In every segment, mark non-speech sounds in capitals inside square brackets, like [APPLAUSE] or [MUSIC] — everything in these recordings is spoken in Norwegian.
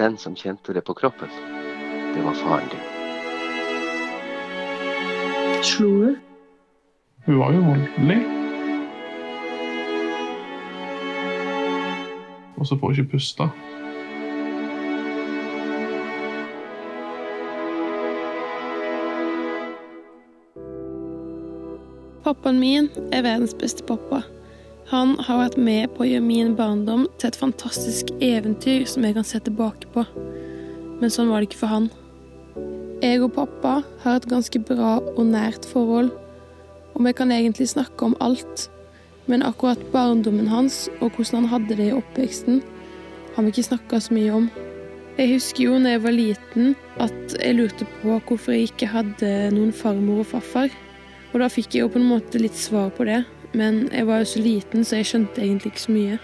den som kjente det på kroppen, det var faren din. Slo du? Hun var jo voldelig. Og så får hun ikke puste. Pappaen min er verdens beste pappa. Han har vært med på å gjøre min barndom til et fantastisk eventyr som jeg kan se tilbake på. Men sånn var det ikke for han. Jeg og pappa har et ganske bra og nært forhold, og vi kan egentlig snakke om alt. Men akkurat barndommen hans og hvordan han hadde det i oppveksten, har vi ikke snakka så mye om. Jeg husker jo når jeg var liten at jeg lurte på hvorfor jeg ikke hadde noen farmor og farfar. Og da fikk jeg jo på en måte litt svar på det, men jeg var jo så liten, så jeg skjønte egentlig ikke så mye.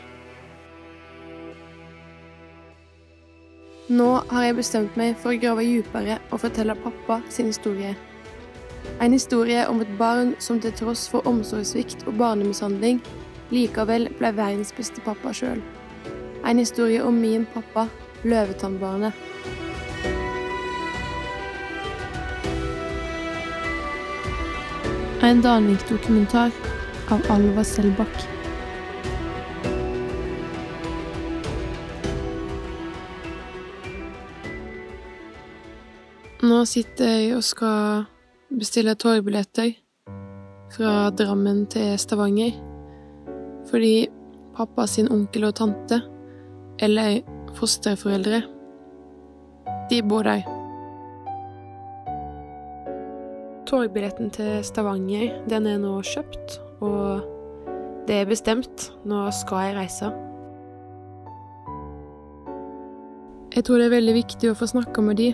Nå har jeg bestemt meg for å grave dypere og fortelle pappa sin historie. En historie om et barn som til tross for omsorgssvikt og barnemishandling likevel ble verdens beste pappa sjøl. En historie om min pappa, løvetannbarnet. En Danvik-dokumentar av Alva Selbakk. Nå sitter jeg og skal bestille togbilletter fra Drammen til Stavanger. Fordi pappa sin onkel og tante, eller fosterforeldre, de bor der. Togbilletten til Stavanger, den er nå kjøpt, og det er bestemt. Nå skal jeg reise. Jeg tror det er veldig viktig å få snakka med de,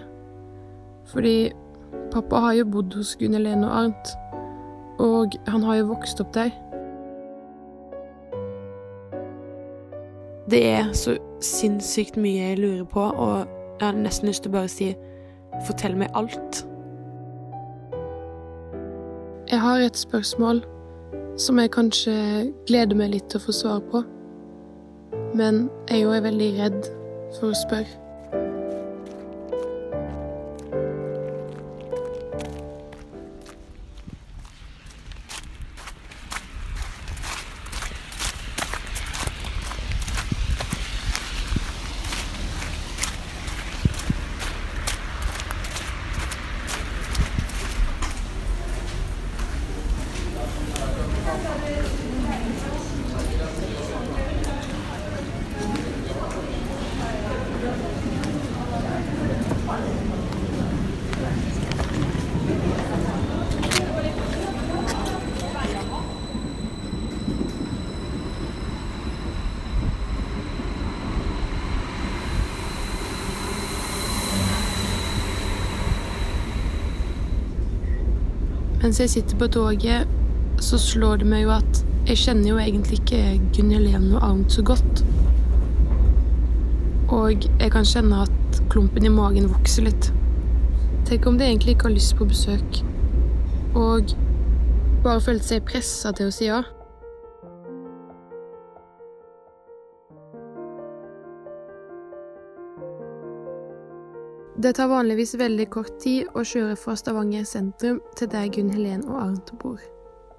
fordi pappa har jo bodd hos Gunn Helene og Arnt, og han har jo vokst opp der. Det er så sinnssykt mye jeg lurer på, og jeg har nesten lyst til å bare si fortell meg alt. Jeg har et spørsmål som jeg kanskje gleder meg litt til å få svar på, men jeg er jo veldig redd for å spørre. Mens jeg sitter på toget, så slår det meg jo at jeg kjenner jo egentlig ikke Gunn Helene noe annet så godt. Og jeg kan kjenne at klumpen i magen vokser litt. Tenk om de egentlig ikke har lyst på besøk, og bare følte seg pressa til å si ja. Det tar vanligvis veldig kort tid å kjøre fra Stavanger sentrum til der Gunn Helen og Arnt bor.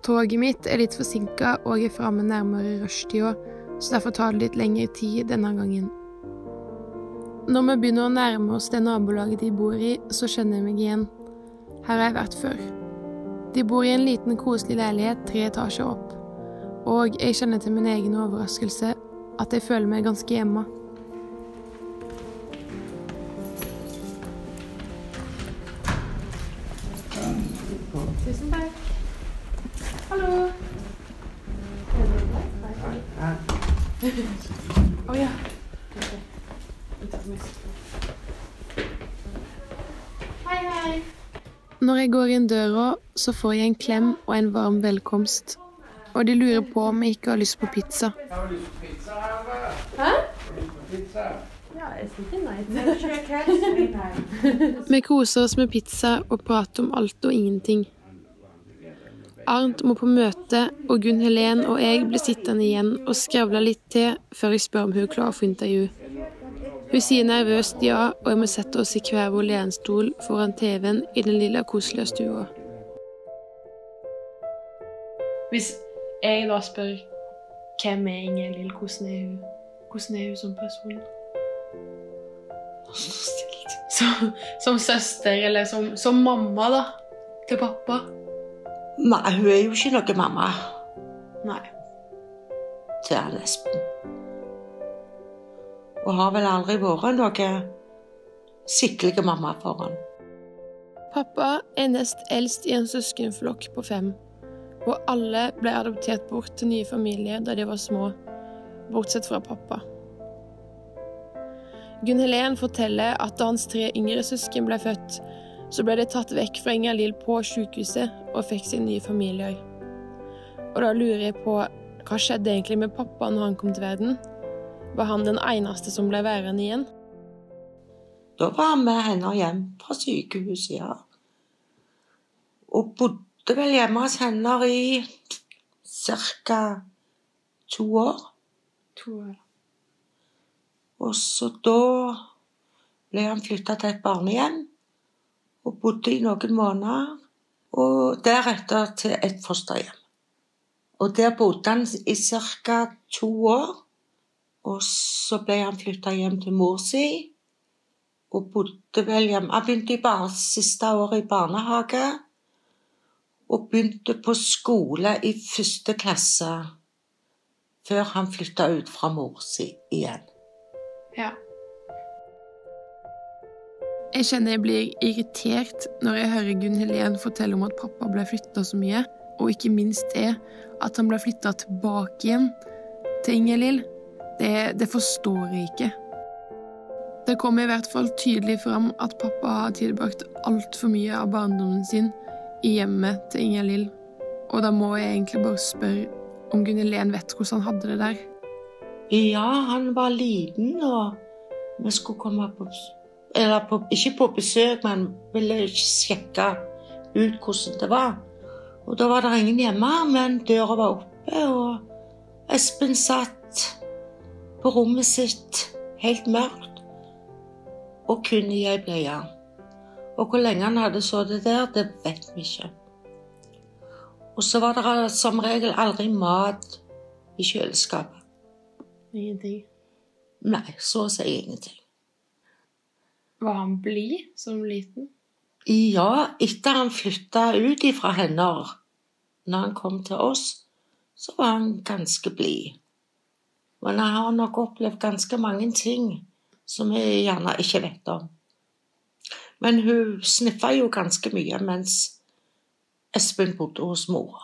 Toget mitt er litt forsinka og er framme nærmere rushtida, så derfor tar det litt lengre tid denne gangen. Når vi begynner å nærme oss det nabolaget de bor i, så kjenner jeg meg igjen. Her har jeg vært før. De bor i en liten, koselig leilighet tre etasjer opp, og jeg kjenner til min egen overraskelse at jeg føler meg ganske hjemme. Går inn døra, så får jeg en klem og en varm velkomst. Og de lurer på om jeg ikke har lyst på pizza. Hæ? Vi koser oss med pizza og prater om alt og ingenting. Arnt må på møte, og Gunn Helen og jeg blir sittende igjen og skravle litt til før jeg spør om hun er klar for intervju. Hun sier nervøst ja, og vi setter oss i hver vår lenstol foran TV-en i den lille, koselige stua. Hvis jeg da spør hvem er Ingelill, hvordan er hun Hvordan er hun som person? [LAUGHS] Som, som søster, eller som, som mamma, da? Til pappa? Nei, hun er jo ikke noe mamma Nei. til han Espen. Og har vel aldri vært noe skikkelig mamma for han. Pappa er nest eldst i en søskenflokk på fem, og alle ble adoptert bort til nye familier da de var små, bortsett fra pappa. Gunn Helen forteller at da hans tre yngre søsken ble født, så ble de tatt vekk fra Inger-Lill på sykehuset og fikk sin nye familier. Og da lurer jeg på hva skjedde egentlig med pappa når han kom til verden? Var han den eneste som ble værende igjen? Da var han med henne hjem fra sykehuset, ja. Og bodde vel hjemme hos henne i ca. to år. To år. Og så da ble han flytta til et barnehjem og bodde i noen måneder. Og deretter til et fosterhjem. Og der bodde han i ca. to år. Og så ble han flytta hjem til mor si. Og bodde vel hjemme Han begynte i bar siste året i barnehage. Og begynte på skole i første klasse. Før han flytta ut fra mor si igjen. Ja. Jeg kjenner jeg blir irritert når jeg hører Gunn Helen fortelle om at pappa ble flytta så mye, og ikke minst er at han ble flytta tilbake igjen til Inger-Lill. Det, det forstår jeg ikke. Det kommer i hvert fall tydelig fram at pappa har tilbrakt altfor mye av barndommen sin i hjemmet til Inger-Lill, og da må jeg egentlig bare spørre om Gunnilén vet hvordan han hadde det der. Ja, han var liten, og vi skulle komme på Eller på, ikke på besøk, men ville ikke sjekke ut hvordan det var. Og da var det ingen hjemme, men døra var oppe, og Espen satt på rommet sitt helt mørkt og kun i ei bleie. Og hvor lenge han hadde sittet der, det vet vi ikke. Og så var det som regel aldri mat i kjøleskapet. Ingenting. Nei, så å si ingenting. Var han blid som liten? Ja, etter han flytta ut ifra henne, når han kom til oss, så var han ganske blid. Men jeg har nok opplevd ganske mange ting som jeg gjerne ikke vet om. Men hun sniffa jo ganske mye mens Espen bodde hos mor.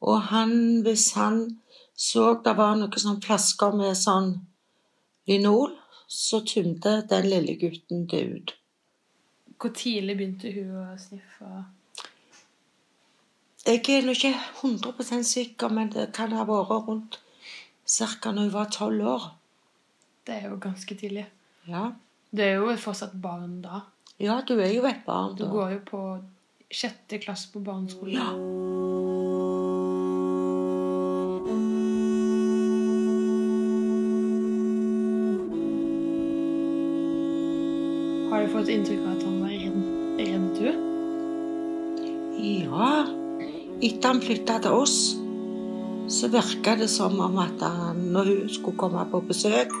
Og han, hvis han så det var noen sånn flasker med sånn linol, så tømte den lille gutten det ut. Hvor tidlig begynte hun å sniffe? Jeg er nå ikke 100 sikker, men det kan ha vært rundt ca. når hun var tolv år. Det er jo ganske tidlig. Ja. Du er jo fortsatt barn da. ja, du er jo et barn da. Du går jo på sjette klasse på barneskolen. Ja. Har du fått inntrykk av at han var redd, du? Ja, etter han flytta til oss, så virka det som om at når hun skulle komme på besøk,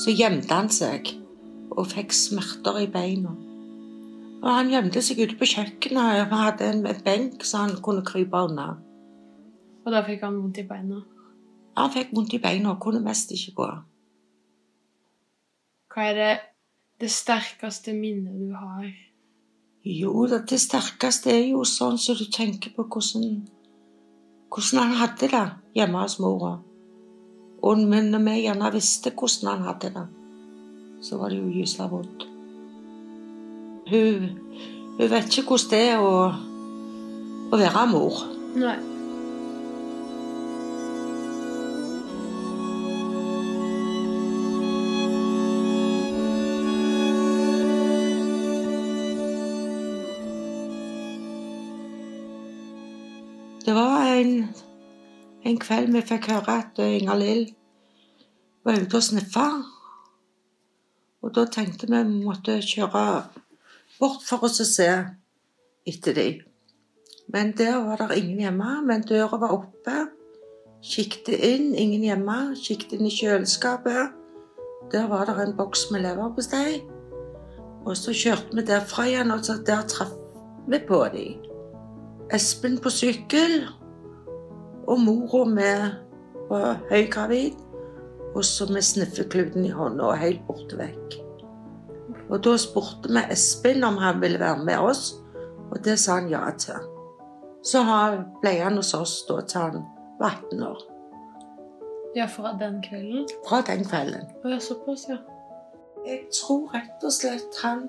så gjemte han seg og fikk smerter i beina. Og han gjemte seg ute på kjøkkenet. Vi hadde en en benk så han kunne krype unna. Og da fikk han vondt i beina. Han fikk vondt i beina og kunne mest ikke gå. Hva er det, det sterkeste minnet du har? Jo, det, det sterkeste er jo sånn som du tenker på hvordan, hvordan han hadde det hjemme hos mora. Og men når vi gjerne visste hvordan han hadde det, så var det jo gysla vondt. Hun, hun vet ikke hvordan det er å, å være mor. Nei. En kveld vi fikk høre at Inger-Lill var ute og sniffa. Og da tenkte vi vi måtte kjøre bort for å se etter dem. Men der var det ingen hjemme. Men døra var oppe. Kikket inn, ingen hjemme. Kikket inn i kjøleskapet. Der var det en boks med leverpostei. Og så kjørte vi derfra igjen, og så der traff vi på dem. Espen på sykkel, og mora med var høygravid. Og så med sniffekluten i hånda og helt borte vekk. Og da spurte vi Espen om han ville være med oss, og det sa han ja til. Så ble han hos oss da til han var 18 år. Ja, fra den kvelden? Fra den kvelden. Å ja, såpass, ja. Jeg tror rett og slett han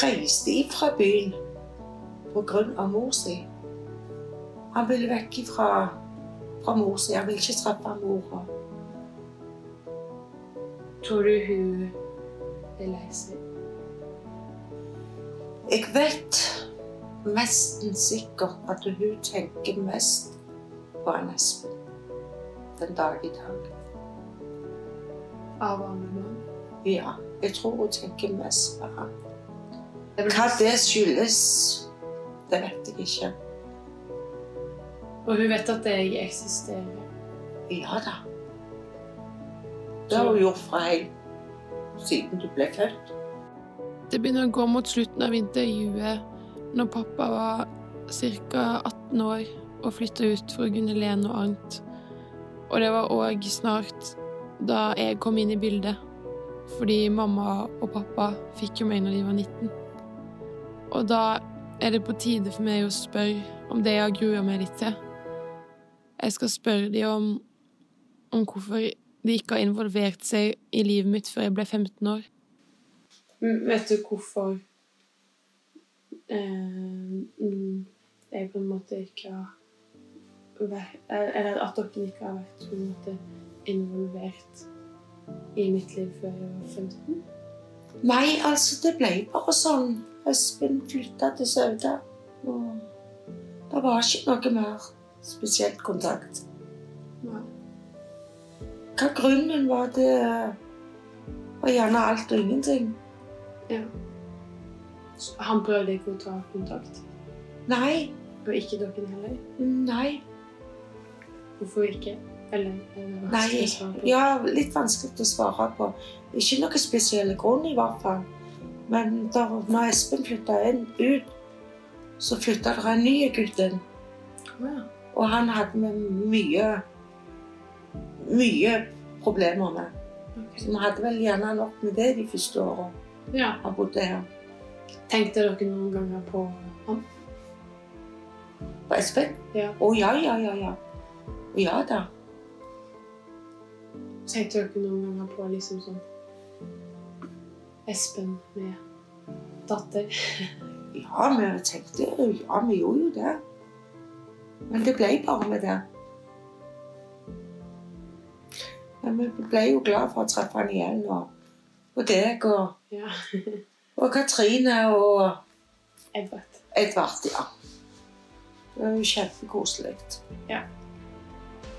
reiste ifra byen på grunn av mor si. Han ville vekk fra, fra mor si. Han ville ikke treffe mora. Tror du hun er lei seg? Jeg vet nesten sikkert at hun tenker mest på han Espen den dag i dag. Av andre mann? Ja, jeg tror hun tenker mest på han. Hva det skyldes, det vet jeg ikke. Og hun vet at jeg eksisterer. Ja da. Det har hun gjort fra helt siden du ble født. Det begynner å gå mot slutten av intervjuet når pappa var ca. 18 år og flytta ut for å kunne le og Arnt. Og det var òg snart da jeg kom inn i bildet. Fordi mamma og pappa fikk jo meg når de var 19. Og da er det på tide for meg å spørre om det jeg har grua meg litt til. Jeg skal spørre dem om, om hvorfor de ikke har involvert seg i livet mitt før jeg ble 15 år. Vet du hvorfor eh, jeg på en måte ikke har vært Eller at dere ikke har vært på en måte involvert i mitt liv før jeg var 15? Nei, altså, det ble bare sånn. Espen flytta til Sauda. Og det var ikke noe mer spesielt kontakt. Nei. Hva grunnen var, det var gjerne alt og ingenting. Ja. Han prøvde ikke å ta kontakt? Nei, Og ikke dere heller? nei, Hvorfor ikke? Eller er det nei. å svare på? Ja, litt vanskelig å svare på. Ikke noen spesiell grunn, i hvert fall. Men da når Espen flytta ut, så flytta det en ny gutt inn. Ja. Og han hadde vi mye mye problemer med. Okay. Så vi hadde vel gjerne nok med det de første åra ja. han bodde her. Tenkte dere noen ganger på han? På Espen? Ja. Å ja, ja, ja, ja. Ja da. Tenkte dere noen ganger på liksom sånn Espen med datter? [LAUGHS] Ja, vi tenkte Ja, vi gjorde jo det. Men det ble bare med det. Men vi ble jo glad for å treffe han igjen, og, og deg og, Ja. [LAUGHS] og Katrine og Edvard. Edvard, ja. Det var jo kjempekoselig. Ja.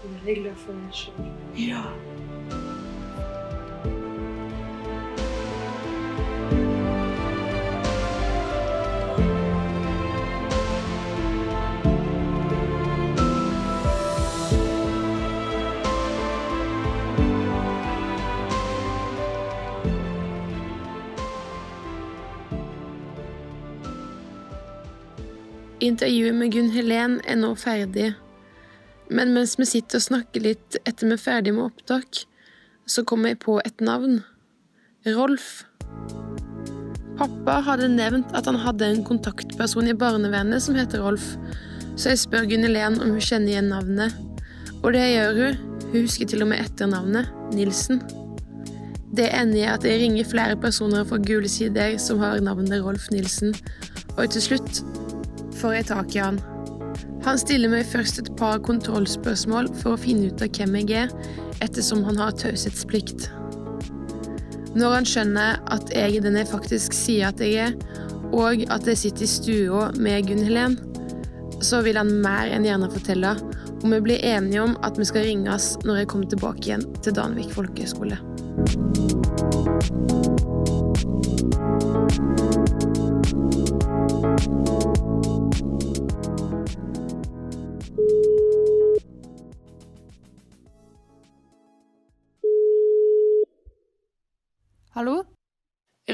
veldig glad for meg sjøl. Ja. Intervjuet med Gunn Helen er nå ferdig. Men mens vi sitter og snakker litt etter vi er ferdig med opptak, så kom jeg på et navn. Rolf. Pappa hadde nevnt at han hadde en kontaktperson i barnevernet som heter Rolf, så jeg spør Gunn Helen om hun kjenner igjen navnet. Og det gjør hun. Hun husker til og med etternavnet. Nilsen. Det ender i at jeg ringer flere personer fra Gule sider som har navnet Rolf Nilsen, og til slutt får jeg tak i han. Han stiller meg først et par kontrollspørsmål for å finne ut av hvem jeg er, ettersom han har taushetsplikt. Når han skjønner at jeg er den jeg faktisk sier at jeg er, og at jeg sitter i stua med Gunn Helen, så vil han mer enn gjerne fortelle, og vi blir enige om at vi skal ringes når jeg kommer tilbake igjen til Danvik folkehøgskole.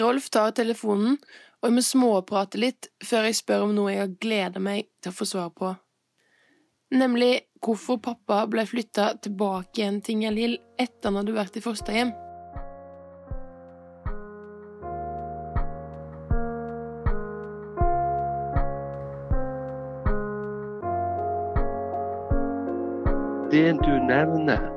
Rolf tar telefonen, og vi småprater litt før jeg spør om noe jeg har gleda meg til å få svar på. Nemlig hvorfor pappa ble flytta tilbake igjen til Ingalill etter han hadde vært i fosterhjem. Det du nevner,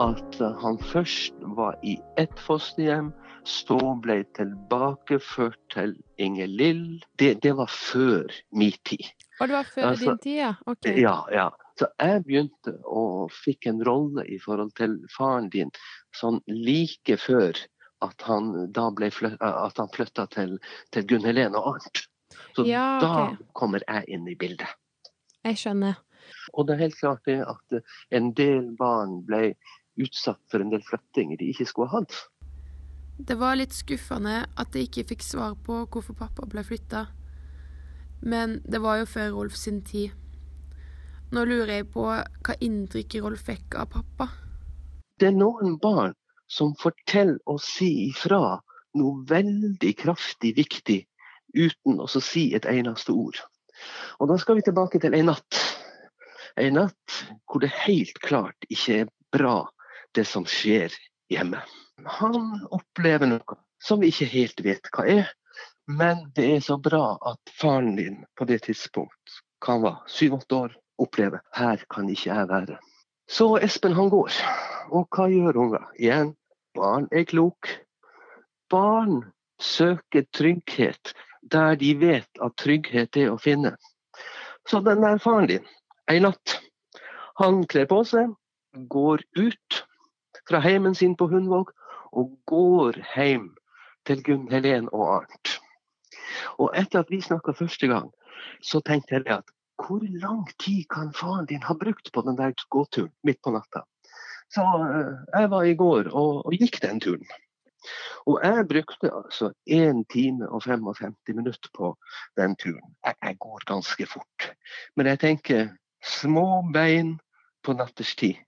at han først var i ett fosterhjem, så ble tilbakeført til Inger Lill, det, det var før min tid. Og det var før Altså, din tid, ja? Ok. Ja, ja. Så jeg begynte og fikk en rolle i forhold til faren din sånn like før at han da ble at han flytta til, til Gunn Helene og Arnt. Så Ja, da kommer jeg inn i bildet. Jeg skjønner. Og det er helt klart det at en del barn ble utsatt for en del flyttinger de ikke skulle ha hatt. Det var litt skuffende at jeg ikke fikk svar på hvorfor pappa ble flytta. Men det var jo før Rolf sin tid. Nå lurer jeg på hva inntrykk Rolf fikk av pappa. Det er noen barn som forteller og sier ifra noe veldig kraftig viktig uten å si et eneste ord. Og da skal vi tilbake til en natt. Ei natt hvor det helt klart ikke er bra det som skjer hjemme. Han opplever noe som vi ikke helt vet hva er, men det er så bra at faren din på det tidspunkt, hva han var, syv-åtte år, opplever her kan ikke jeg være. Så Espen han går, og hva gjør unger? Igjen, barn er klok. Barn søker trygghet der de vet at trygghet er å finne. Så den der faren din, en natt, han kler på seg, går ut fra heimen sin på Hundvåg og går hjem til Gunn Helen og Arnt. Og etter at vi snakka første gang, så tenkte jeg at hvor lang tid kan faren din ha brukt på den der gåturen midt på natta? Så eh, jeg var i går og, og gikk den turen. Og jeg brukte altså 1 time og 55 minutter på den turen. Jeg, jeg går ganske fort. Men jeg tenker små bein på natterstid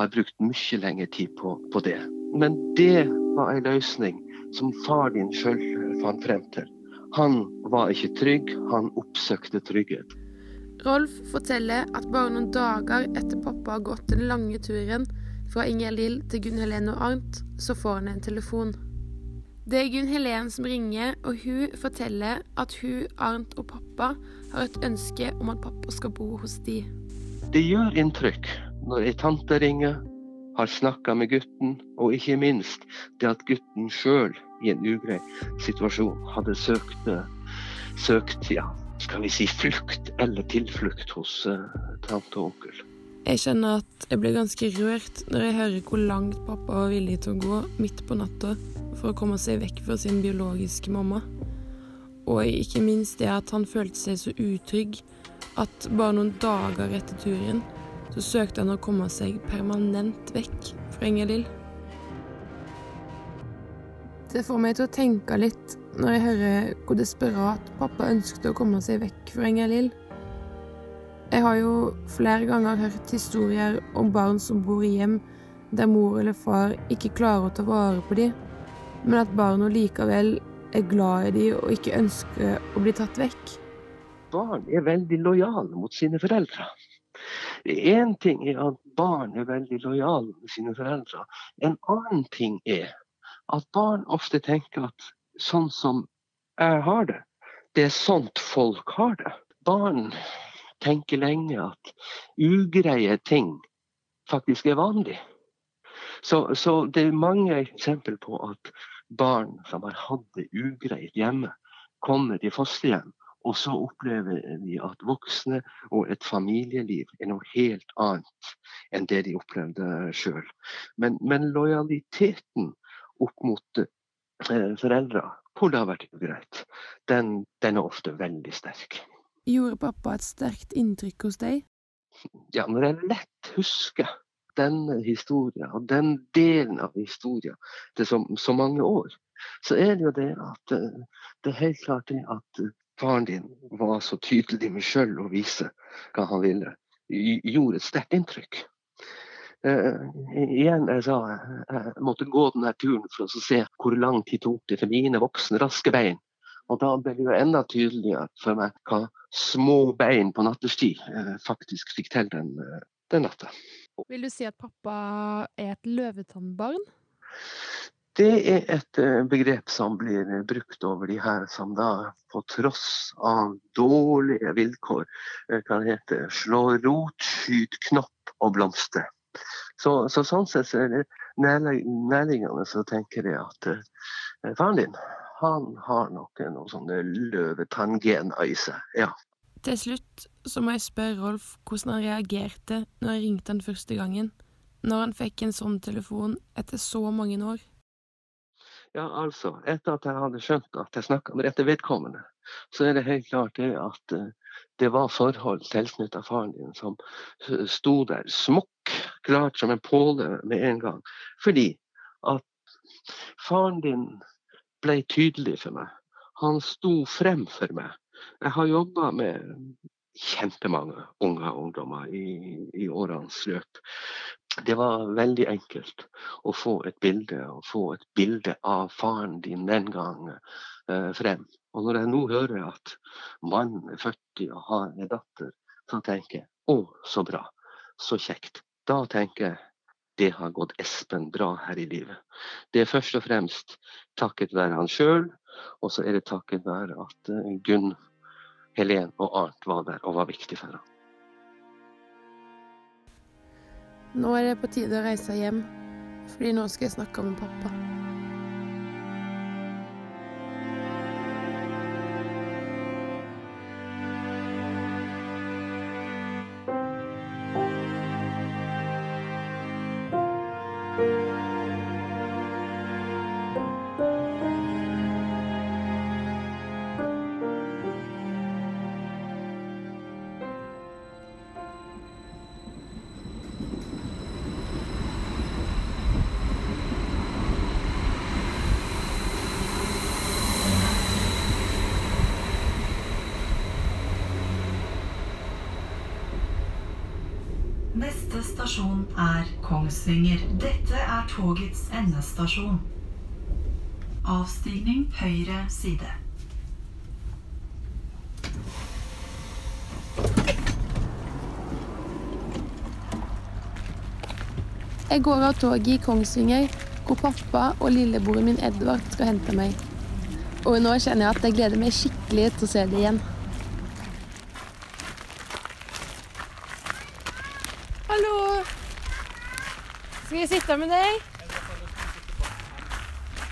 har brukt mye lengre tid på, på det. Men det var en løsning som far din sjøl fant frem til. Han var ikke trygg, han oppsøkte trygghet. Rolf forteller at bare noen dager etter pappa har gått den lange turen fra Ingjerd Lill til Gunn Helene og Arnt, så får han en telefon. Det er Gunn Helene som ringer, og hun forteller at hun, Arnt og pappa har et ønske om at pappa skal bo hos de. Det gjør inntrykk når ei tante ringer, har snakka med gutten, og ikke minst det at gutten sjøl i en ugrei situasjon hadde søkt, eh, søkt ja, skal vi si flukt eller tilflukt hos eh, tante og onkel. Jeg kjenner at jeg blir ganske rørt når jeg hører hvor langt pappa var villig til å gå midt på natta for å komme seg vekk fra sin biologiske mamma. Og ikke minst det at han følte seg så utrygg at bare noen dager etter turen så søkte han å komme seg permanent vekk fra Inger-Lill. Det får meg til å tenke litt når jeg hører hvor desperat pappa ønsket å komme seg vekk fra Inger-Lill. Jeg har jo flere ganger hørt historier om barn som bor i hjem der mor eller far ikke klarer å ta vare på dem, men at barna likevel er glad i dem og ikke ønsker å bli tatt vekk. Barn er veldig lojale mot sine foreldre. Én ting er at barn er veldig lojale med sine foreldre. En annen ting er at barn ofte tenker at sånn som jeg har det, det er sånt folk har det. Barn tenker lenge at ugreie ting faktisk er vanlig. Så, så det er mange eksempel på at barn som har hatt det ugreit hjemme, kommer i fosterhjem, og så opplever vi at voksne og et familieliv er noe helt annet enn det de opplevde sjøl. Men, men lojaliteten opp mot eh, foreldre hvor det har vært ugreit, den, den er ofte veldig sterk. Gjorde pappa et sterkt inntrykk hos deg? Ja, når jeg lett husker denne historien og den delen av historien til så, så mange år, så er det jo det at eh, det er helt klart det at faren din var så tydelig med sjøl å vise hva han ville, gj- gjorde et sterkt inntrykk. Eh, igjen, jeg sa jeg måtte gå denne turen for å se hvor lang tid tok det for mine voksne, raske bein. Og da ble det jo enda tydeligere for meg hva små bein på nattestid eh, faktisk fikk til den, eh, den natta. Vil du si at pappa er et løvetannbarn? Det er et eh, begrep som blir eh, brukt over de her som da på tross av dårlige vilkår eh, kan hete slå rot, skyt knopp og blomstre. Så, så sånn sett så er det nærliggende så tenker jeg at eh, faren din han har noen noen sånne løvetangener i seg. Ja. Til slutt så må jeg spørre Rolf hvordan han reagerte når jeg ringte han første gangen, når han fikk en sånn telefon etter så mange år. Ja, altså, etter at jeg hadde skjønt at jeg snakka med rette vedkommende, så er det helt klart det at eh, det var forhold tilknytta faren din som sto der smokk klart som en påle med en gang. Fordi at faren din ble tydelig for meg. Han sto frem for meg. Jeg har jobba med kjempemange unge ungdommer i, i årenes løp. Det var veldig enkelt å få et bilde, og få et bilde av faren din den gang eh, frem. Og når jeg nå hører at mannen er 40 og har en datter, så tenker jeg å, så bra, så kjekt. Da tenker jeg det har gått Espen bra her i livet. Det er først og fremst takket være han sjøl, og så er det takket være at eh, Gunn, Helen og Arnt var der og var viktig for ham. Nå er det på tide å reise hjem, fordi nå skal jeg snakke med pappa. Kongsvinger. Dette er togets endestasjon. Avstigning høyre side. Jeg går av toget i Kongsvinger, hvor pappa og lillebroren min Edvard skal hente meg. Og nå kjenner jeg at jeg gleder meg skikkelig til å se det igjen. Skal jeg sitte med deg?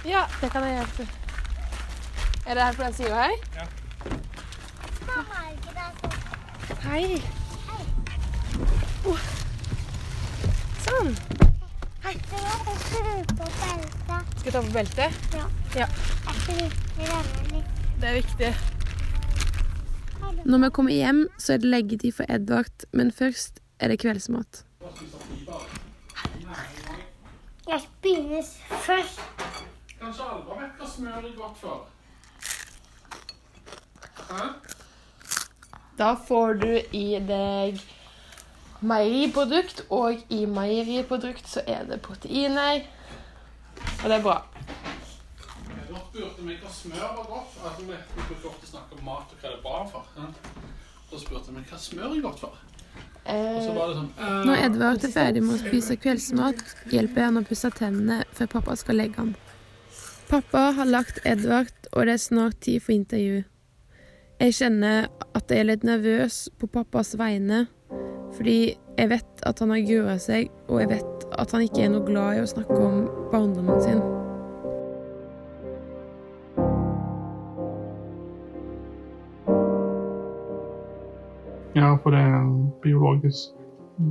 Ja, det kan jeg hjelpe. Er det her på den sida her? Ja. Hei. Oh. Sånn. Hei. Skal jeg ta på beltet? Ja. Ja. Det er viktig. Når vi kommer hjem, så er det leggetid for Edvard, men først er det kveldsmat. Jeg spinnes først. Kanskje Alva vet hva smør er godt for? Hæ? Da får du i deg meieriprodukt, og i meieriprodukt så er det proteiner. Og det er bra. Dere spurte meg hva smør var godt for. Altså, vi ofte snakke om mat og hva det er bra for. Ja. Så spurte jeg meg hva smør er godt for. Og så var det sånn eh, Når Edvard er ferdig med å spise kveldsmat, hjelper jeg han å pusse tennene før pappa skal legge han. Pappa har lagt Edvard, og det er snart tid for intervju. Jeg kjenner at jeg er litt nervøs på pappas vegne, fordi jeg vet at han har grua seg, og jeg vet at han ikke er noe glad i å snakke om barndommen sin. Biologisk.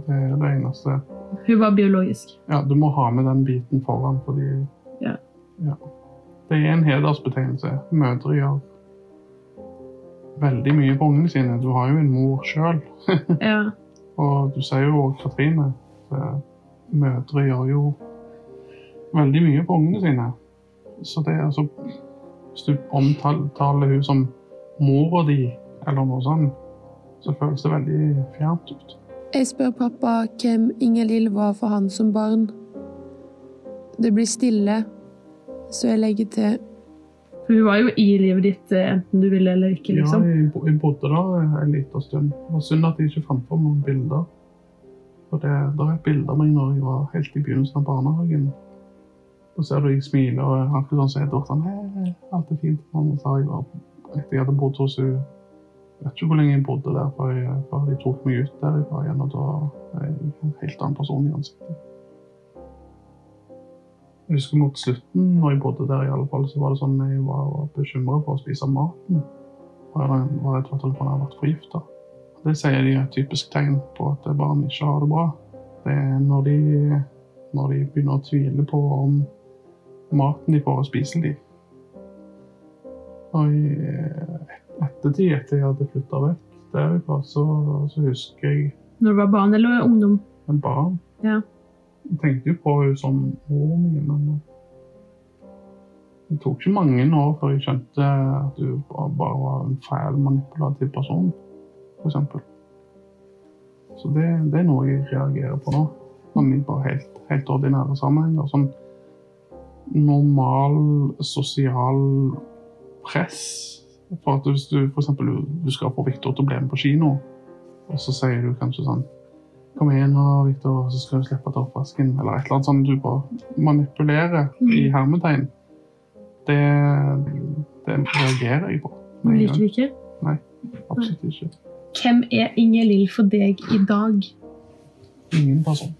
Det er det eneste. Hun var biologisk. Ja, du må ha med den biten foran, fordi Ja. Ja. Det er en hedersbetegnelse. Mødre gjør veldig mye på ungene sine. Du har jo en mor sjøl. [LAUGHS] Ja. Og du sier jo òg Katrine. Så mødre gjør jo veldig mye på ungene sine. Så det er altså Hvis du omtaler hun som mora di, eller noe sånt, så føles det veldig fjernt ut. Jeg spør pappa hvem Inger-Lill var for han som barn. Det blir stille, så jeg legger til For hun var jo i livet ditt eh, enten du ville eller ikke, liksom. Ja, jeg, bodde der en liten stund. Det var synd at jeg ikke fant fram noen bilder. For det, det er et bilde av meg når jeg var helt i begynnelsen av barnehagen. Da ser du jeg smiler og er alltid sånn som Edvard sånn Hei, alt er fint. Og så har jeg etter jeg hadde bodd hos henne vet ikke hvor lenge jeg bodde der før, de tok meg ut derifra igjen. Og da er jeg en helt annen person i ansiktet. Jeg husker mot slutten, når jeg bodde der, i alle fall, så var det sånn jeg var bekymra for å spise maten. Og jeg var redd for at han hadde vært forgifta. Det sier de er et typisk tegn på at barn ikke har det bra. Det er når de, når de begynner å tvile på om maten de får, er spiselig. Og ettertid, etter jeg hadde flytta vekk derifra, så, så husker jeg Når du var barn eller ungdom. en barn. Ja. Jeg tenkte jo på henne som moren min, men det tok ikke mange år før jeg skjønte at hun bare, var en feil, manipulativ person, eksempel. Så det, det er noe jeg reagerer på nå. Sånn i bare helt, helt ordinære sammenhenger. Sånn normal sosial press. For at hvis du eksempel, du skal få Victor til å bli med på kino, og så sier du kanskje sånn Kom igjen nå, Victor, så skal du slippe å ta oppvasken. Eller et eller annet sånt du bare manipulerer i hermetegn. Det, det reagerer jeg på. Det liker du ikke. Nei, Absolutt ikke. Hvem er Inger Lill for deg i dag? Ingen person.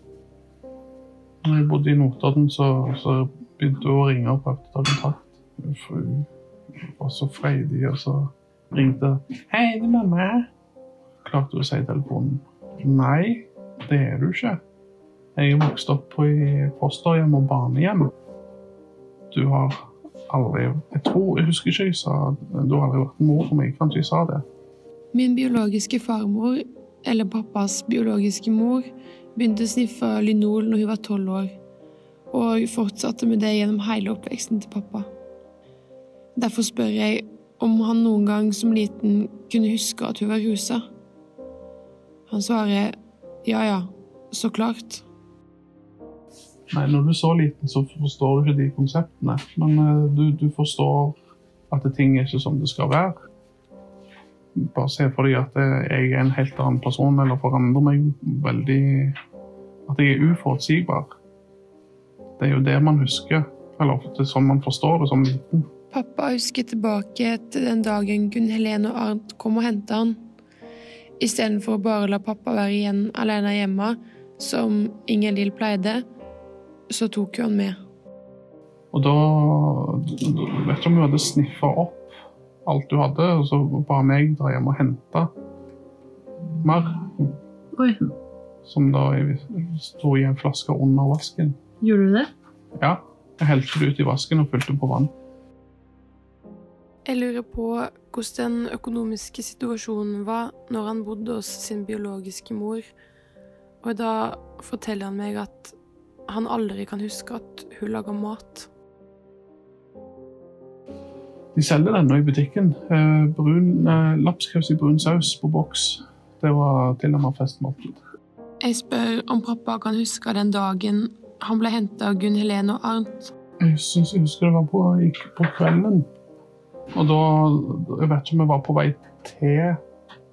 Når jeg bodde i Notodden, så, så begynte hun å ringe og prøvde å ta kontakt. Var så freidig, og så ringte Hei, det er mamma. Klarte hun å si i telefonen. Nei, det er du ikke. Jeg er vokst opp på i fosterhjem og barnehjem. Du har aldri Jeg tror, jeg husker ikke jeg sa Du har aldri vært mor for meg. Kanskje jeg sa det. Min biologiske farmor, eller pappas biologiske mor, begynte å sniffe lynol når hun var tolv år, og fortsatte med det gjennom hele oppveksten til pappa. Derfor spør jeg om han noen gang som liten kunne huske at hun var rusa. Han svarer ja ja, så klart. Nei, når du er så liten, så forstår du ikke de konseptene. Men eh, du, du forstår at ting er ikke som det skal være. Bare se for deg at eh, jeg er en helt annen person, eller forandrer meg veldig At jeg er uforutsigbar. Det er jo det man husker. Eller ofte sånn man forstår det som liten. Pappa husket tilbake til den dagen Gunn Helene og Arnt kom og hentet han. Istedenfor å bare la pappa være igjen alene hjemme, som Inger Lill pleide, så tok hun han med. Og da vet ikke om hun hadde sniffa opp alt du hadde, og så ba meg dra hjem og hente mer. Oi, Som da sto i en flaske under vasken. gjorde du det? Ja, jeg helte det ut i vasken og fylte på vann. Jeg lurer på hvordan den økonomiske situasjonen var når han bodde hos sin biologiske mor, og da forteller han meg at han aldri kan huske at hun lager mat. De selger den nå i butikken. Eh, Brun, eh, lapskaus i brun saus på boks. Det var til og med festmåltid. Jeg spør om pappa kan huske den dagen han ble henta av Gunn Helene og Arnt. Jeg syns jeg husker det var på, på kvelden. Og da Jeg vet ikke om jeg var på vei til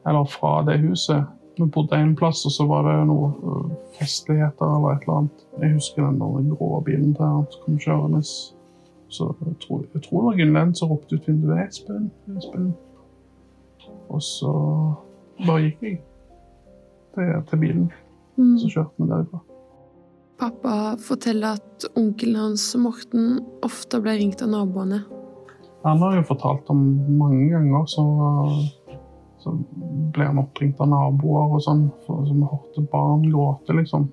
eller fra det huset. Vi bodde en plass, og så var det noe øh, festligheter eller et eller annet. Jeg husker den der grå bilen til han som kom kjørende. Så jeg tror, jeg tror det var Gunnlend som ropte ut vinduet 'Espen, Espen'. Og så bare gikk jeg til, til bilen. Mm. Så kjørte vi derifra. Pappa forteller at onkelen hans, Morten, ofte ble ringt av naboene. Han har jo fortalt om mange ganger, så, så ble han oppringt av naboer og sånn, som hørte barn gråte, liksom.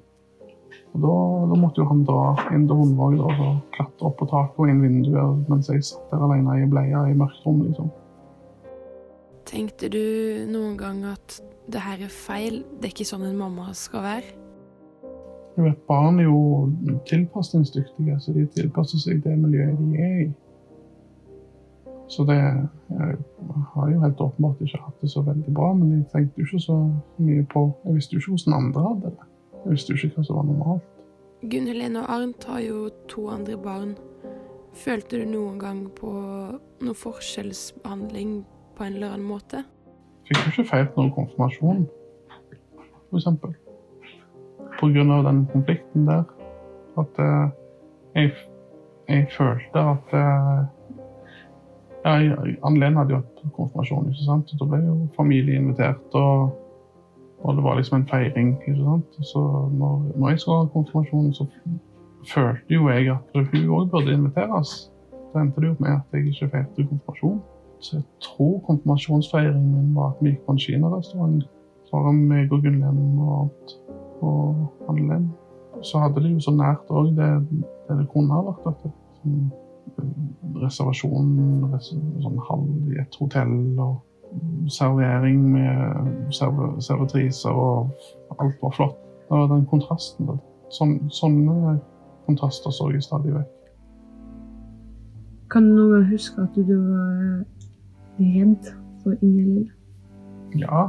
Og da, da måtte jo han dra inn til Hundvåg og klatre opp på taket og inn vinduet mens jeg satt der alene i bleia i mørkt rom, liksom. Tenkte du noen gang at det her er feil, det er ikke sånn en mamma skal være? Du vet, Barn er jo tilpasningsdyktige, så de tilpasser seg det miljøet de er i. Så det Jeg har jo helt åpenbart ikke hatt det så veldig bra, men jeg tenkte jo ikke så mye på Jeg visste jo ikke hvordan andre hadde det. Jeg visste jo ikke hva som var normalt. Gunn Helene og Arnt har jo to andre barn. Følte du noen gang på noe forskjellsbehandling på en eller annen måte? Fikk jo ikke feiret noen konfirmasjon, grunn av den konflikten der. At eh, jeg, jeg følte at eh, ja, Ann-Len hadde jo hatt konfirmasjon, ikke sant? da ble jo familie invitert. Og, og det var liksom en feiring. ikke sant? Så når, når jeg skulle ha konfirmasjon, så følte jo jeg at hun òg burde inviteres. Så endte det jo med at jeg ikke feirte konfirmasjon. Så jeg tror konfirmasjonsfeiringen min var at vi gikk på en kinarestaurant. Det meg og Gunnlen og alt. og Anne-Len. Så hadde de jo så nært òg det, det det kunne ha vært. Eh, reservasjon, sånn halv i et hotell og servering med serv, servitriser og alt var flott. Det var den kontrasten. da. Sånn, sånne kontraster så jeg stadig vekk. Kan du noen gang huske at du var redd for Inger-Lill? Ja,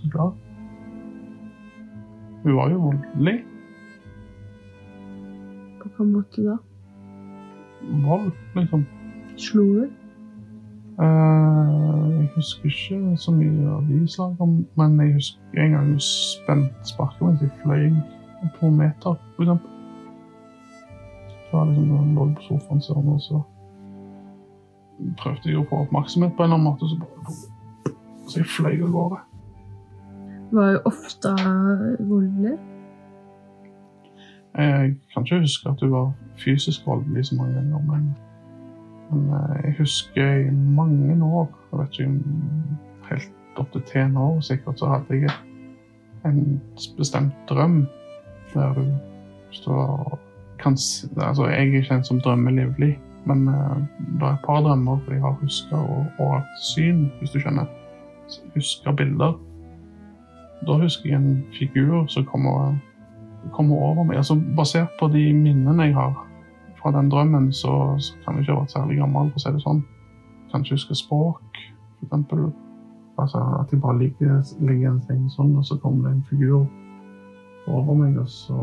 så klart. Hun var jo voldelig. På hvilken måte da? Vold, liksom. Slo du? Uh, jeg husker ikke så mye av de slagene, men jeg husker en gang hun spent sparket mens jeg fløy på meter, for eksempel. Var liksom, jeg lå på sofaen sånn, og så prøvde jeg å få oppmerksomhet på en eller annen måte, så bare Så jeg fløy av gårde. Var jo ofte voldelig. Jeg kan ikke huske at hun var fysisk voldelig så mange ganger, men, men eh, jeg husker i mange år, jeg vet ikke helt opp til ten år sikkert, så hadde jeg en bestemt drøm der du står kan, s- altså Jeg er kjent som drømmelivlig, men uh, det er et par drømmer jeg har huska og, og hatt syn, hvis du skjønner. Huska bilder. Da husker jeg en figur som kommer kommer over meg. Altså, basert på de minnene jeg har fra den drømmen, så, så kan jeg ikke ha vært særlig gammel, for å si det sånn. Kanskje huske språk, eksempel. Altså, at jeg bare ligger, ligger en seng sånn, og så kommer det en figur over meg, og så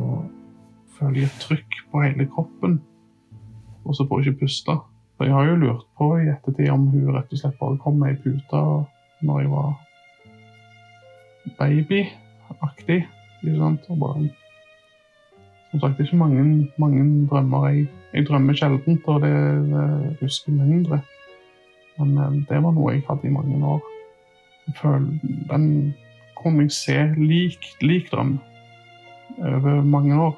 føler jeg et trykk på hele kroppen. Og så får jeg ikke puste. For jeg har jo lurt på i ettertid om hun rett og slett bare kom med i puta når jeg var babyaktig. Og bare som sagt, ikke mange, mange drømmer. Jeg, jeg drømmer sjeldent, og det, det husker mindre. Men eh, det var noe jeg hadde i mange år. Føler, den kunne jeg se lik, lik drøm over mange år,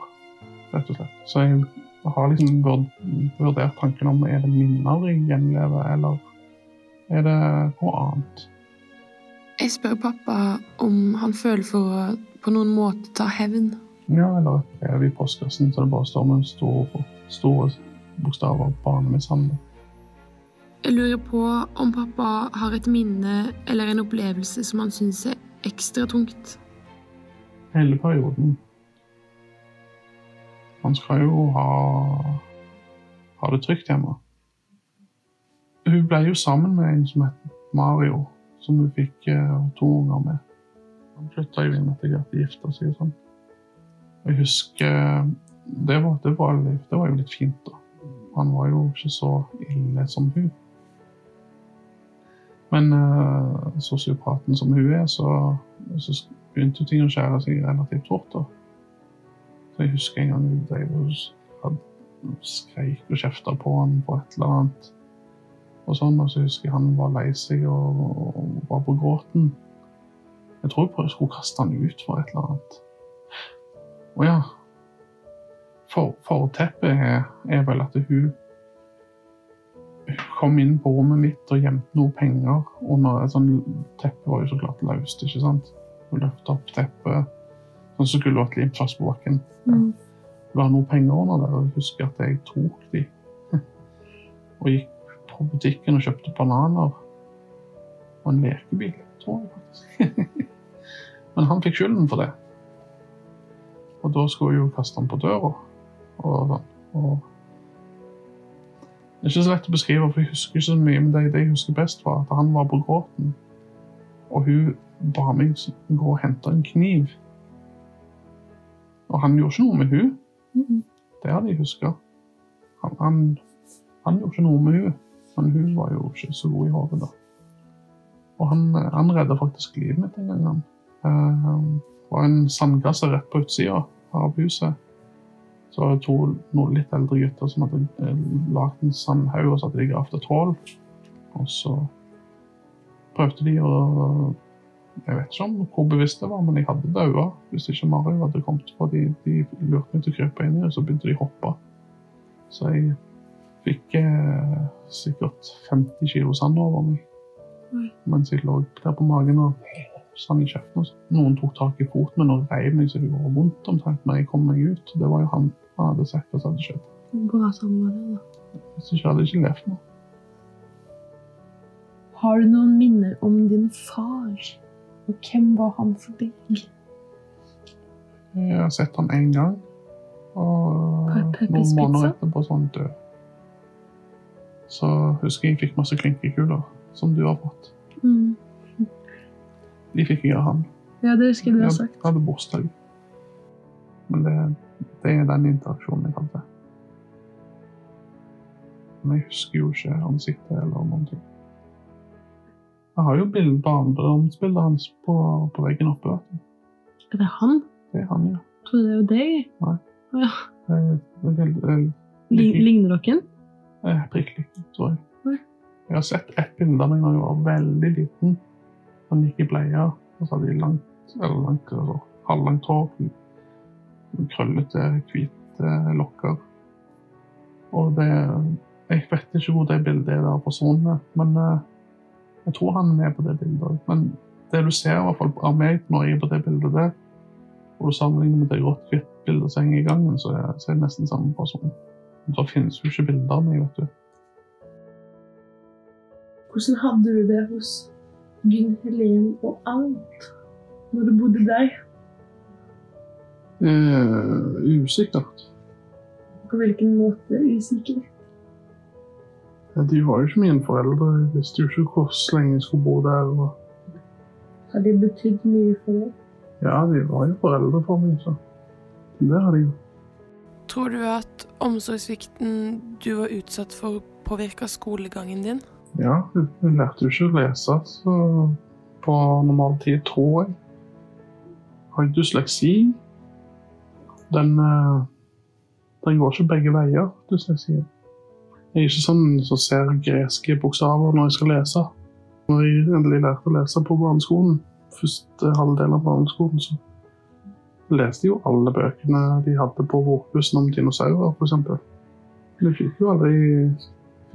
rett og slett. Så jeg har liksom vurdert tanken om er det minner jeg gjenlever, eller er det noe annet. Jeg spør pappa om han føler for å på noen måte ta hevn. Ja, eller et brev i postkassen så det bare står med store, store bokstaver 'barnemishandling'. Jeg lurer på om pappa har et minne eller en opplevelse som han syns er ekstra tungt. hele perioden. Han skal jo ha, ha det trygt hjemme. Hun ble jo sammen med en som het Mario, som hun fikk eh, to unger med. Han flytta jo inn etter hvert, gifta seg og sånn. Jeg husker det var, det, var, det var jo litt fint, da. Han var jo ikke så ille som hun. Men uh, sosiopaten som hun er, så, så begynte ting å skjære seg relativt fort. da. Så jeg husker en gang hun drev og skreik og kjefta på han på et eller annet. Og sånn, og så husker jeg han var lei seg og, og var på gråten. Jeg tror jeg skulle kaste han ut for et eller annet. Og ja for, Forteppet er, er vel at hun hun kom inn på rommet mitt og gjemte noe penger under et sånt teppe var jo så klart løst, ikke sant? Hun løfta opp teppet, sånn som skulle vært limt fast på bakken. Mm. Det var noe penger under der, og jeg husker at jeg tok de. [LAUGHS] og gikk på butikken og kjøpte bananer. Og en lekebil, tror jeg faktisk. [LAUGHS] Men han fikk skylden for det. Og da skulle jeg jo kaste den på døra. Og, sånn. og det er ikke så lett å beskrive, for jeg husker ikke så mye, men det, det jeg husker best, var at han var på gråten. Og hun ba meg gå og hente en kniv. Og han gjorde ikke noe med hun. Det hadde jeg huska. Han, han, han gjorde ikke noe med hun, men hun var jo ikke så god i hodet da. Og han, han redda faktisk livet mitt en gang. Han uh, var en sandkasse rett på utsida av huset. Så var det to noen litt eldre gutter som hadde eh, lagd en sandhaug og så hadde de gravd et hull. Og så prøvde de å Jeg vet ikke om hvor bevisst det var, men jeg hadde daua hvis ikke Mario hadde kommet. For de, de lurte meg til å krype inn i det, så begynte de å hoppe. Så jeg fikk eh, sikkert 50 kilo sand over meg mens jeg lå der på magen og sand i kjeften. og så. Noen tok tak i foten min og reiv meg så det gjorde vondt omtrent, men jeg kom meg ut. Det var jo han han hadde sett hva som hadde skjedd. Bra det, da. Hvis ikke hadde jeg ikke levd nå. Har du noen minner om din far? Og hvem var han for deg? Jeg har sett han én gang. Og noen måneder etterpå så han død. Så husker jeg jeg fikk masse klinkekuler, som du har fått. Mm. De fikk jeg av han. Ja, det husker jeg du har Jeg hadde bursdag. Men det, det er den interaksjonen jeg hadde. Men jeg husker jo ikke ansiktet eller noen ting. Jeg har jo bild, barndomsbildet hans på, på veggen oppe. Er det han? Det er han, ja. Jeg trodde det var deg. Nei. Ja. Er, er, det er, Ligner dere? er prikk likt, tror jeg. Jeg har sett ett bilde av meg da jeg var veldig liten. Han gikk i bleia, og så hadde de langt, eller langt, altså, halvlangt hår. Krøllete, hvite lokker. Og det Jeg vet ikke hvor det bildet er der forsvunnet, men eh, jeg tror han er med på det bildet. Men det du ser i hvert fall av meg når jeg er på det bildet der, og du sammenligner med det grått-hvitt bildet som henger i gangen, så er, det nesten samme person. Da finnes jo ikke bilder av meg, vet du. Hvordan hadde du det hos Gunn Helen og alt når du bodde der? Eh, usikkert. På hvilken måte usikker? De var jo ikke mine foreldre. Jeg visste jo ikke hvor lenge jeg skulle bo der. Og Har de betydd mye for deg? ja, de var jo foreldre for meg, så det har de jo. Tror du at omsorgssvikten du var utsatt for, påvirka skolegangen din? Ja, hun lærte jo ikke å lese så på normal tid, tror jeg. Har ikke dysleksi. Den, eh, den går ikke begge veier, dysleksien. Jeg er ikke sånn som ser greske bokstaver når jeg skal lese. Når jeg endelig lærte å lese på barneskolen, første halvdel av barneskolen, så leste jeg jo alle bøkene de hadde på bokbussen om dinosaurer, f.eks. Men jeg fikk jo aldri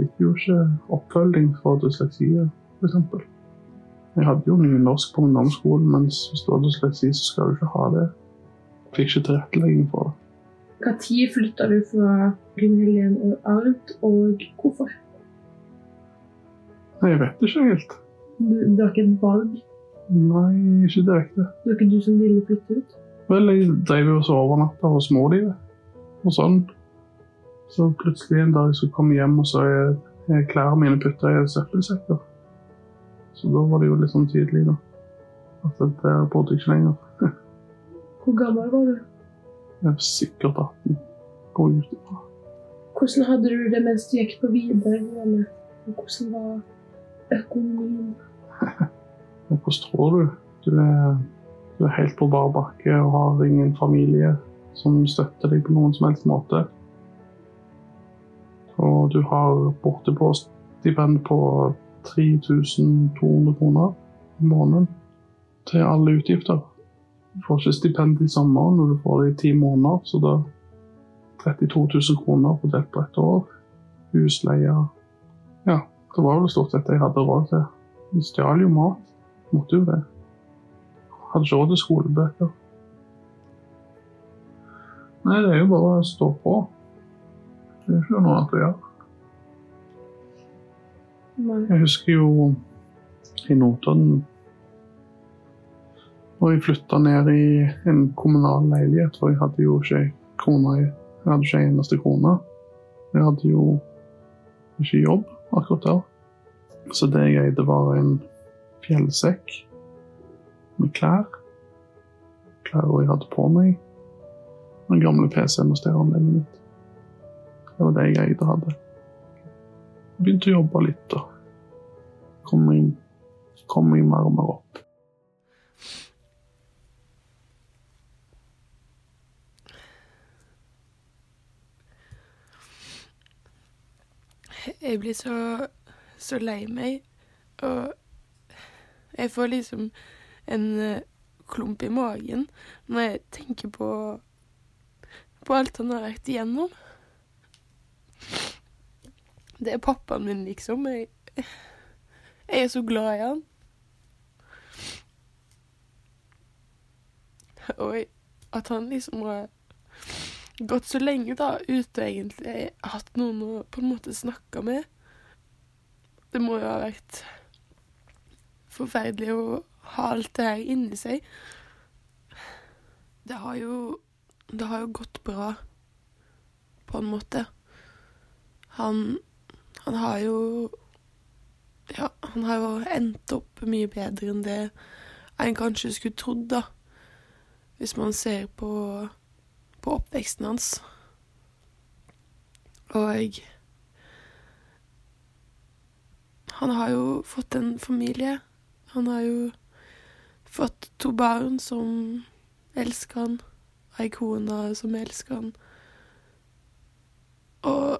fikk jo ikke oppfølging for dysleksi, f.eks. Jeg hadde jo nynorsk på ungdomsskolen, mens hvis du har dysleksi, så skal du ikke ha det. Jeg Fikk ikke tilrettelegging for det. Når flytta du fra Gunn og Ard, og hvorfor? Nei, Jeg vet ikke helt. Du, det var ikke et valg. Nei, ikke direkte. Det var ikke du som ville flytte ut. Vel, jeg drev jo og overnatta hos mor di, og sånn. Så plutselig en dag så kom jeg hjem, og så er, er klærne mine putta i søppelsekker. Så da var det jo litt sånn tydelig, da. At der bodde jeg ikke lenger. [LAUGHS] Hvor gammel var du? Jeg var sikkert 18. Går ut ifra. Hvordan hadde du det mens du gikk på videregående? Hvordan var økonomien? [LAUGHS] Hvordan tror du? Du er, du er helt på bar bakke og har ingen familie som støtter deg på noen som helst måte. Og du har bortepå stipend på 3200 kroner i måneden til alle utgifter. Du får ikke stipend i sommer når du får det i ti måneder, så da 32 000 kroner fordelt på ett år. Husleie Ja, det var vel stort sett det jeg hadde råd til. Vi stjal jo mat. Måtte jo det. Hadde ikke råd til skolebøker. Nei, det er jo bare å stå på. Det er ikke noe annet å gjøre. Jeg husker jo i Notodden Når jeg flytta ned i en kommunal leilighet, for jeg hadde jo ikke kroner Jeg hadde ikke en eneste krone. Jeg hadde jo ikke jobb akkurat der. Så det jeg eide, var en fjellsekk med klær. Klær jeg hadde på meg. Den gamle PC-en og stereoanlegget mitt. Det var det jeg eide og hadde. Begynte å jobbe litt og kom meg, kom meg mer og mer opp. Jeg blir så, så lei meg, og jeg får liksom en eh, klump i magen når jeg tenker på, på alt han har vært igjennom. Det er pappaen min, liksom. Jeg, jeg er så glad i han. Og at han liksom har gått så lenge da, ute egentlig hatt noen å på en måte snakke med. Det må jo ha vært forferdelig å ha alt det her inni seg. Det har jo Det har jo gått bra, på en måte. Han Han har jo Ja, han har jo endt opp mye bedre enn det en kanskje skulle trodd, da. Hvis man ser på på oppveksten hans. Og han har jo fått en familie. Han har jo fått to barn som elsker han, ei kone som elsker han. Og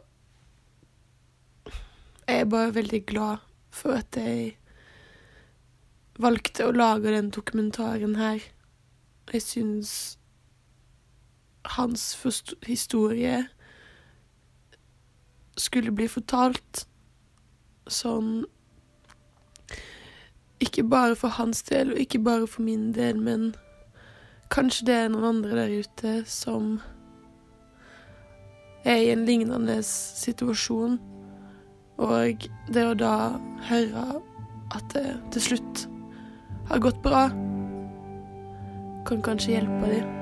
jeg er bare veldig glad for at jeg valgte å lage den dokumentaren her. Jeg syns hans historie skulle bli fortalt sånn Ikke bare for hans del, og ikke bare for min del, men kanskje det er noen andre der ute som er i en lignende situasjon, og det å da høre at det til slutt har gått bra, kan kanskje hjelpe dem.